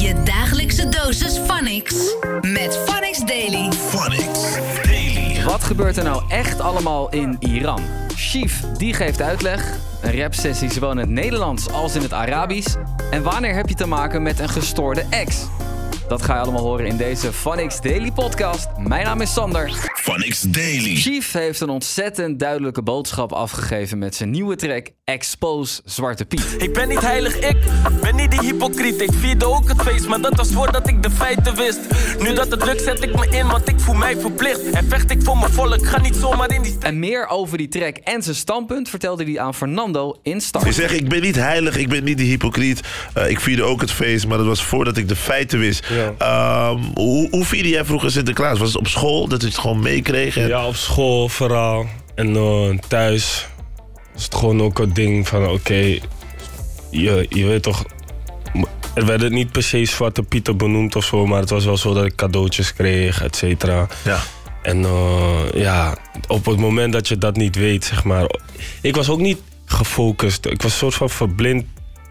Je dagelijkse dosis Phonics. Met Phonics Daily. Phonics Daily. Wat gebeurt er nou echt allemaal in Iran? Chief, die geeft uitleg. Een rapsessie zowel in het Nederlands als in het Arabisch. En wanneer heb je te maken met een gestoorde ex? Dat ga je allemaal horen in deze Phonics Daily podcast. Mijn naam is Sander. Phonics Daily. Chief heeft een ontzettend duidelijke boodschap afgegeven met zijn nieuwe track Expose Zwarte Piet. Ik ben niet heilig, ik ben niet die hypocriet. Ik vierde ook het feest, maar dat was voordat ik de feiten wist. Nu dat het lukt, zet ik me in, want ik voel mij verplicht. En vecht ik voor mijn volk, ga niet zomaar in die... En meer over die track en zijn standpunt vertelde hij aan Fernando in Start. Je zegt, ik ben niet heilig, ik ben niet de hypocriet. Eh, ik vierde ook het feest, maar dat was voordat ik de feiten wist. Ehm, hoe, hoe vierde jij vroeger Sinterklaas? Was het op school, dat je het gewoon meekreeg? en- Ja, op school vooral. En eh, thuis was het gewoon ook een ding van, oké, je, je weet toch... Er werden niet per se Zwarte Pieten benoemd of zo, maar het was wel zo dat ik cadeautjes kreeg, et cetera. Ja. En eh, ja, op het moment dat je dat niet weet, zeg maar... Ik was ook niet gefocust. Ik was soort van verblind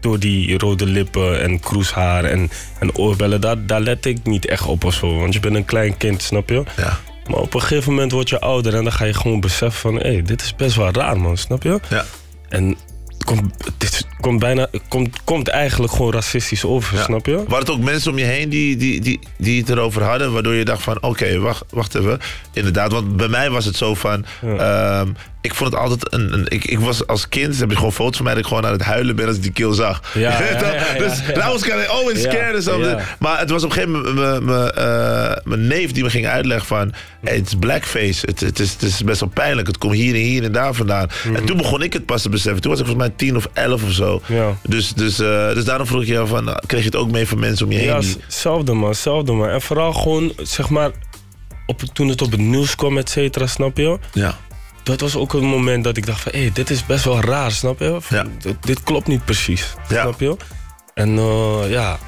door die rode lippen en kroeshaar en, en oorbellen. Daar, daar let ik niet echt op of zo. Want je bent een klein kind, snap je? Ja. Maar op een gegeven moment word je ouder en dan ga je gewoon beseffen van... hé, dit is best wel raar, man, snap je? Ja. En komt, dit komt bijna... Komt, komt eigenlijk gewoon racistisch over, Ja. snap je? Waren het ook mensen om je heen die, die, die, die het erover hadden, waardoor je dacht van, oké, wacht, wacht even. Inderdaad, want bij mij was het zo van, ehm, ik vond het altijd een, een ik, ik was als kind, heb je gewoon foto's van mij dat ik gewoon aan het huilen ben als ik die kill zag. Ja, dus that was of always Ja, scared something. ja. Maar het was op een gegeven moment mijn- mijn, eh, neef die me ging uitleggen van, hey, het is blackface, het, het, is, het is best wel pijnlijk, het komt hier en hier en daar vandaan. En toen begon ik het pas te beseffen. Toen was ik volgens mij tien of elf of zo. Ja. Dus, dus, eh, dus daarom vroeg ik jou van, kreeg je het ook mee van mensen om je heen? Ja, hetzelfde man, hetzelfde man. En vooral gewoon, zeg maar, op, toen het op het nieuws kwam, et cetera, snap je? ja. Dat was ook een moment dat ik dacht van, hé, dit is best wel raar, snap je? Ja. Dit, dit klopt niet precies, snap je? En eh, ja,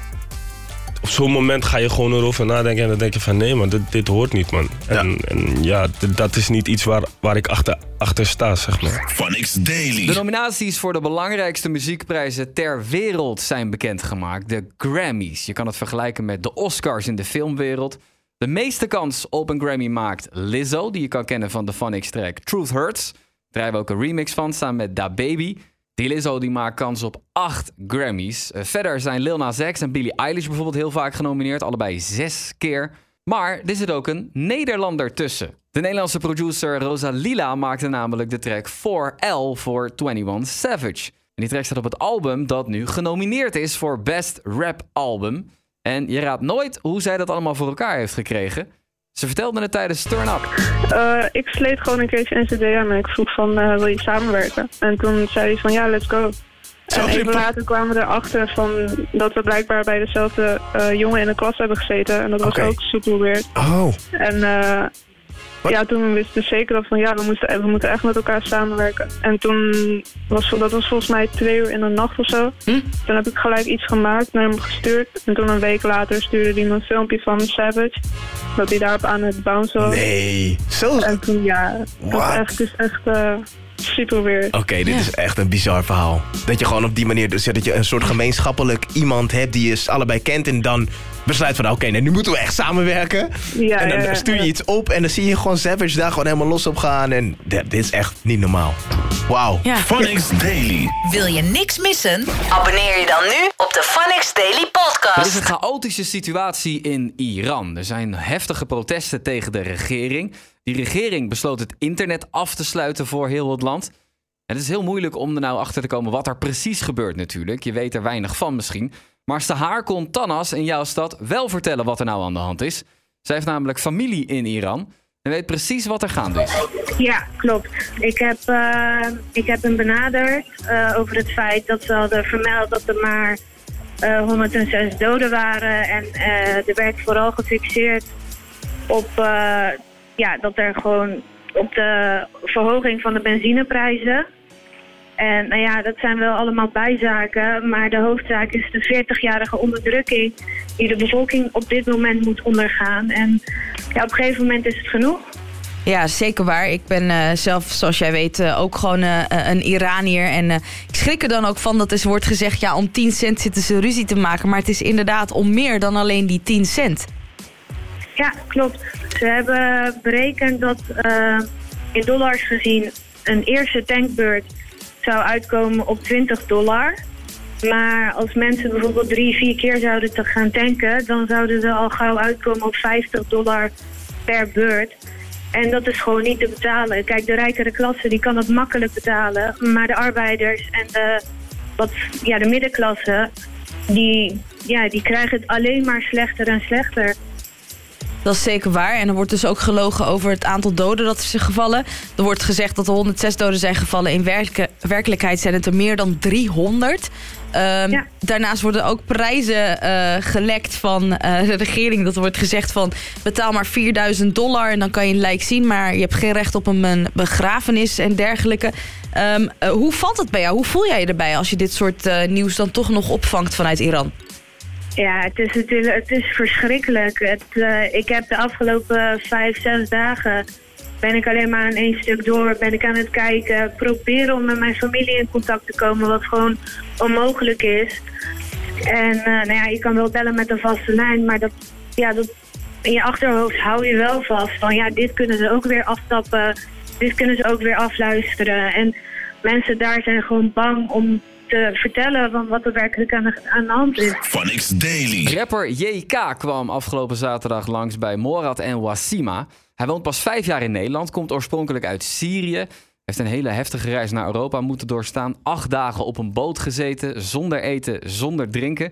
op zo'n moment ga je gewoon erover nadenken en dan denk je van, nee man, dit, dit hoort niet man. En ja, en, ja dat is niet iets waar, waar ik achter, achter sta, zeg maar. Phonics Daily. De nominaties voor de belangrijkste muziekprijzen ter wereld zijn bekendgemaakt. De Grammys. Je kan het vergelijken met de Oscars in de filmwereld. De meeste kans op een Grammy maakt Lizzo, die je kan kennen van de Phonics track Truth Hurts. Daar draaien we ook een remix van, samen met Da Baby. Die Lizzo die maakt kans op acht Grammys. Eh, verder zijn Lil Nas X en Billie Eilish bijvoorbeeld heel vaak genomineerd. Allebei zes keer. Maar er zit ook een Nederlander tussen. De Nederlandse producer Rosalila maakte namelijk de track 4L voor 21 Savage. En die track staat op het album dat nu genomineerd is voor Best Rap Album. En je raadt nooit hoe zij dat allemaal voor elkaar heeft gekregen. Ze vertelde het tijdens Turn Up. Eh, ik sleet gewoon een keertje NCD aan en ik vroeg van, eh, wil je samenwerken? En toen zei hij van, ja, let's go. En even later kwamen we erachter van dat we blijkbaar bij dezelfde eh, jongen in de klas hebben gezeten. En dat was ook super weird. Oh. En eh, ja, toen wisten we zeker dat van, ja, we, moesten, we moeten echt met elkaar samenwerken. En toen was dat was volgens mij twee uur in de nacht of zo. Hm? Toen heb ik gelijk iets gemaakt, naar hem gestuurd. En toen een week later stuurde hij me een filmpje van Savage. Dat hij daarop aan het bouncen was. Nee. Zo. En toen, ja, dat is echt, het is echt eh, super weird. Oké, dit is echt een bizar verhaal. Dat je gewoon op die manier, dus dat je een soort gemeenschappelijk iemand hebt die je allebei kent en dan besluit van oké, nee, nu moeten we echt samenwerken. Ja, en dan ja, ja, stuur je ja. iets op en dan zie je gewoon Savage daar gewoon helemaal los op gaan en dit, dit is echt niet normaal. Wauw. Ja. Phonics Daily. Wil je niks missen? Abonneer je dan nu op de Phonics Daily Er is Podcast. een chaotische situatie in Iran. Er zijn heftige protesten tegen de regering. Die regering besloot het internet af te sluiten voor heel het land. En het is heel moeilijk om er nou achter te komen wat er precies gebeurt natuurlijk. Je weet er weinig van misschien. Maar Sahar kon Tanas in jouw stad wel vertellen wat er nou aan de hand is. Zij heeft namelijk familie in Iran en weet precies wat er gaande is. Ja, klopt. Ik heb, eh, ik heb hem benaderd eh, over het feit dat ze hadden vermeld dat er maar eh, 106 doden waren. En eh, er werd vooral gefixeerd op eh, ja, dat er gewoon op de verhoging van de benzineprijzen. En nou ja, dat zijn wel allemaal bijzaken, maar de hoofdzaak is de 40-jarige onderdrukking die de bevolking op dit moment moet ondergaan. En ja, op een gegeven moment is het genoeg. Ja, zeker waar. Ik ben eh, zelf, zoals jij weet, eh, ook gewoon eh, een Iranier. En ik schrik er dan ook van dat er wordt gezegd... ja, om 10 cent zitten ze ruzie te maken. Maar het is inderdaad om meer dan alleen die 10 cent. Ja, klopt. Ze hebben berekend dat in dollars gezien een eerste tankbeurt zou uitkomen op 20 dollar. Maar als mensen bijvoorbeeld drie, vier keer zouden te gaan tanken, dan zouden ze al gauw uitkomen op 50 dollar per beurt. En dat is gewoon niet te betalen. Kijk, de rijkere klasse die kan dat makkelijk betalen. Maar de arbeiders en de, wat, ja, de middenklasse, die, ja, die krijgen het alleen maar slechter en slechter. Dat is zeker waar. En er wordt dus ook gelogen over het aantal doden dat is gevallen. Er wordt gezegd dat er 106 doden zijn gevallen. In werke- werkelijkheid zijn het er meer dan 300. Ehm, Daarnaast worden ook prijzen eh, gelekt van eh, de regering. Dat er wordt gezegd van betaal maar 4000 dollar en dan kan je een lijk zien. Maar je hebt geen recht op een, begrafenis en dergelijke. Ehm, eh, hoe valt het bij jou? Hoe voel jij je erbij als je dit soort nieuws dan toch nog opvangt vanuit Iran? Ja, het is het is verschrikkelijk. Het, eh, ik heb de afgelopen vijf, zes dagen ben ik alleen maar aan één stuk door. Ben ik aan het kijken, proberen om met mijn familie in contact te komen, wat gewoon onmogelijk is. En eh, nou ja, je kan wel bellen met een vaste lijn, maar dat, ja, dat, in je achterhoofd hou je wel vast van ja, dit kunnen ze ook weer aftappen, dit kunnen ze ook weer afluisteren. En mensen daar zijn gewoon bang om te vertellen van wat er werkelijk aan de, aan de hand is. Van X Daily. Rapper JK kwam afgelopen zaterdag langs bij Morad en Wasima. Hij woont pas vijf jaar in Nederland, komt oorspronkelijk uit Syrië. Heeft een hele heftige reis naar Europa moeten doorstaan. Acht dagen op een boot gezeten, zonder eten, zonder drinken.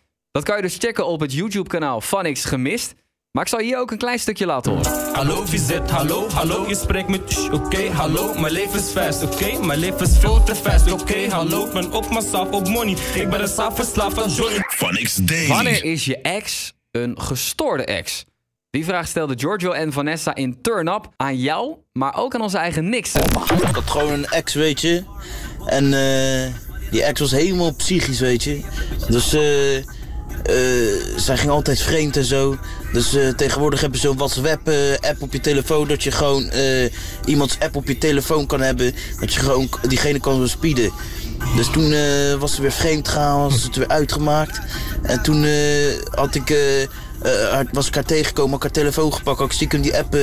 Dat kan je dus checken op het YouTube-kanaal Vanix Gemist. Maar ik zal je ook een klein stukje laten horen. Hallo VZ, hallo, hallo, je spreekt met oké, hallo, mijn leven is fast, oké, mijn leven is veel te fast, oké, hallo, ik ben op mezelf, op money, ik ben een saaf verslaafd aan Johnny. Van X Daily. Wanneer is je ex een gestoorde ex? Die vraag stelde Giorgio en Vanessa in Turn Up aan jou, maar ook aan onze eigen Nixon. Ik had gewoon een ex, weet je. En eh, die ex was helemaal psychisch, weet je. Dus eh, eh, zij ging altijd vreemd en zo. Dus eh, tegenwoordig heb je zo'n WhatsApp-app op je telefoon... dat je gewoon eh, iemands app op je telefoon kan hebben. Dat je gewoon diegene kan bespieden. Dus toen eh, was ze weer vreemd gegaan, was het weer uitgemaakt. En toen eh, had ik... eh, was ik haar tegengekomen, had ik haar telefoon gepakt, had ik stiekem die app eh,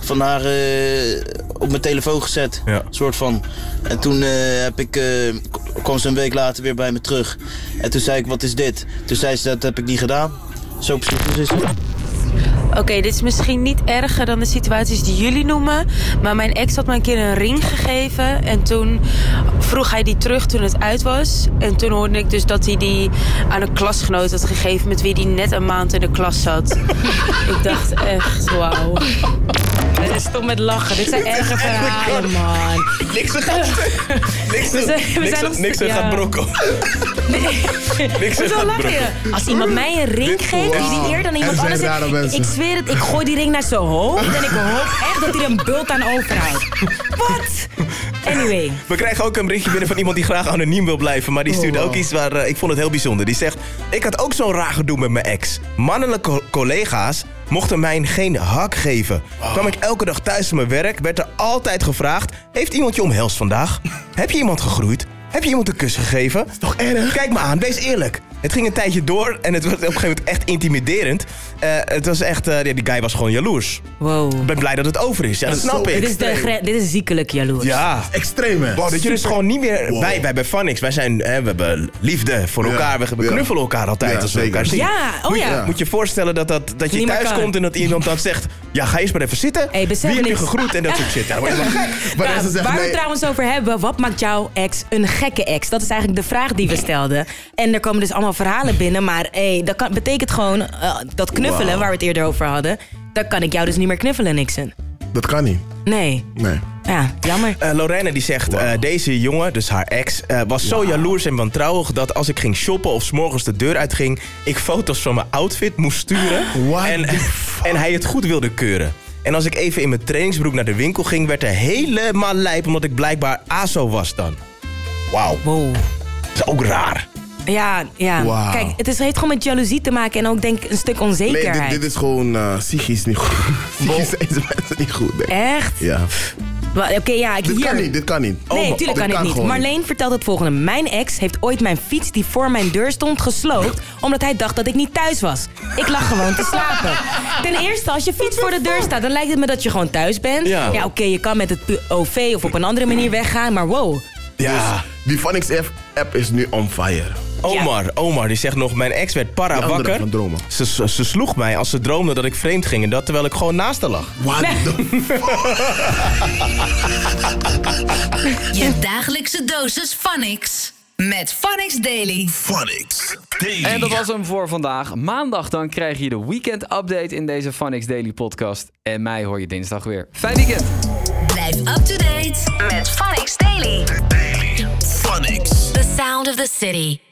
van haar eh, op mijn telefoon gezet. Soort van. En toen heb ik, kwam ze een week later weer bij me terug. En toen zei ik, wat is dit? Toen zei ze, dat heb ik niet gedaan. Zo psychisch is het. Oké, dit is misschien niet erger dan de situaties die jullie noemen. Maar mijn ex had me een keer een ring gegeven. En toen vroeg hij die terug toen het uit was. En toen hoorde ik dus dat hij die aan een klasgenoot had gegeven... met wie hij net een maand in de klas zat. ik dacht echt, wauw. Dit is toch met lachen. Dit zijn erge verhalen, man. Niks gaat... Niks We zijn- we zijn nog- Niks ja. gaat brokken. Niks Hoezo gaat lach je? brokken. Als iemand mij een ring geeft die die eerder dan iemand Er anders heeft... Ik zweer het, ik gooi die ring naar zijn hoofd... en ik hoop echt dat hij er een bult aan overhoudt. Wat? Anyway. We krijgen ook een berichtje binnen van iemand die graag anoniem wil blijven. Maar die stuurde Oh, ook iets waar eh, ik vond het heel bijzonder. Die zegt: Ik had ook zo'n raar gedoe met mijn ex. Mannelijke co- collega's mochten mij geen hak geven. Kwam ik elke dag thuis van mijn werk, werd er altijd gevraagd: Heeft iemand je omhelst vandaag? Heb je iemand gegroeid? Heb je iemand een kus gegeven? is toch erg? Kijk me aan, wees eerlijk. Het ging een tijdje door en het werd op een gegeven moment echt intimiderend. Eh, het was echt, eh, ja, die guy was gewoon jaloers. Wow. Ik ben blij dat het over is. Ja, dat snap ik. Dit is, de, dit is ziekelijk jaloers. Ja. Extreem, hè? Wow, dat je dus gewoon niet meer... Wow. Wij, wij bij wij zijn... Hè, we hebben liefde voor elkaar. We, knuffelen elkaar altijd Ja, als we zeker. elkaar zien. Ja, oh moet, ja. Je, moet je voorstellen dat, dat, dat je thuis komt en dat iemand dan zegt... Ja, ga eerst maar even zitten. Hey, Wie heb je gegroet en dat soort shit. Ja. Nou, waar we het trouwens over hebben, wat maakt jouw ex een gekke ex? Dat is eigenlijk de vraag die we stelden. En er komen dus allemaal verhalen binnen, maar hey, dat kan, betekent gewoon eh, dat knuffelen, waar we het eerder over hadden, dan kan ik jou dus niet meer knuffelen, Nixon. Dat kan niet. Nee. Nee. Ja, jammer. Eh Lorena die zegt, eh, deze jongen, dus haar ex, eh, was zo jaloers en wantrouwig dat als ik ging shoppen of 's morgens de deur uitging, ik foto's van mijn outfit moest sturen en, en hij het goed wilde keuren. En als ik even in mijn trainingsbroek naar de winkel ging, werd er helemaal lijp omdat ik blijkbaar ASO was dan. Wauw. Wow. Dat is ook raar. Ja, ja. Kijk, het is, heeft gewoon met jaloezie te maken en ook denk ik een stuk Nee, onzekerheid. dit, dit is gewoon eh, psychisch niet goed. Psychisch zijn deze mensen niet goed, denk ik. Echt? Ja. Oké, ja, ik Dit hier. kan niet, dit kan niet. Nee, Oh, tuurlijk dit kan ik niet. gewoon Marleen vertelt het volgende. Mijn ex heeft ooit mijn fiets die voor mijn deur stond gesloopt... omdat hij dacht dat ik niet thuis was. Ik lag gewoon te slapen. Ten eerste, als je fiets voor de deur staat... dan lijkt het me dat je gewoon thuis bent. Ja. oké, je kan met het OV of op een andere manier weggaan... maar wow. Ja. Die Phonics app is nu on fire. Omar, Omar die zegt nog, mijn ex werd para wakker. van dromen. Ze, ze, ze sloeg mij als ze droomde dat ik vreemd ging en dat terwijl ik gewoon naast haar lag. What Je dagelijkse dosis Phonics. Met Phonics Daily. Phonics Daily. En dat was hem voor vandaag. Maandag dan krijg je de weekend update in deze Phonics Daily podcast. En mij hoor je dinsdag weer. Fijn weekend! Blijf up to date met Phonics Daily. Phonics. The sound of the city.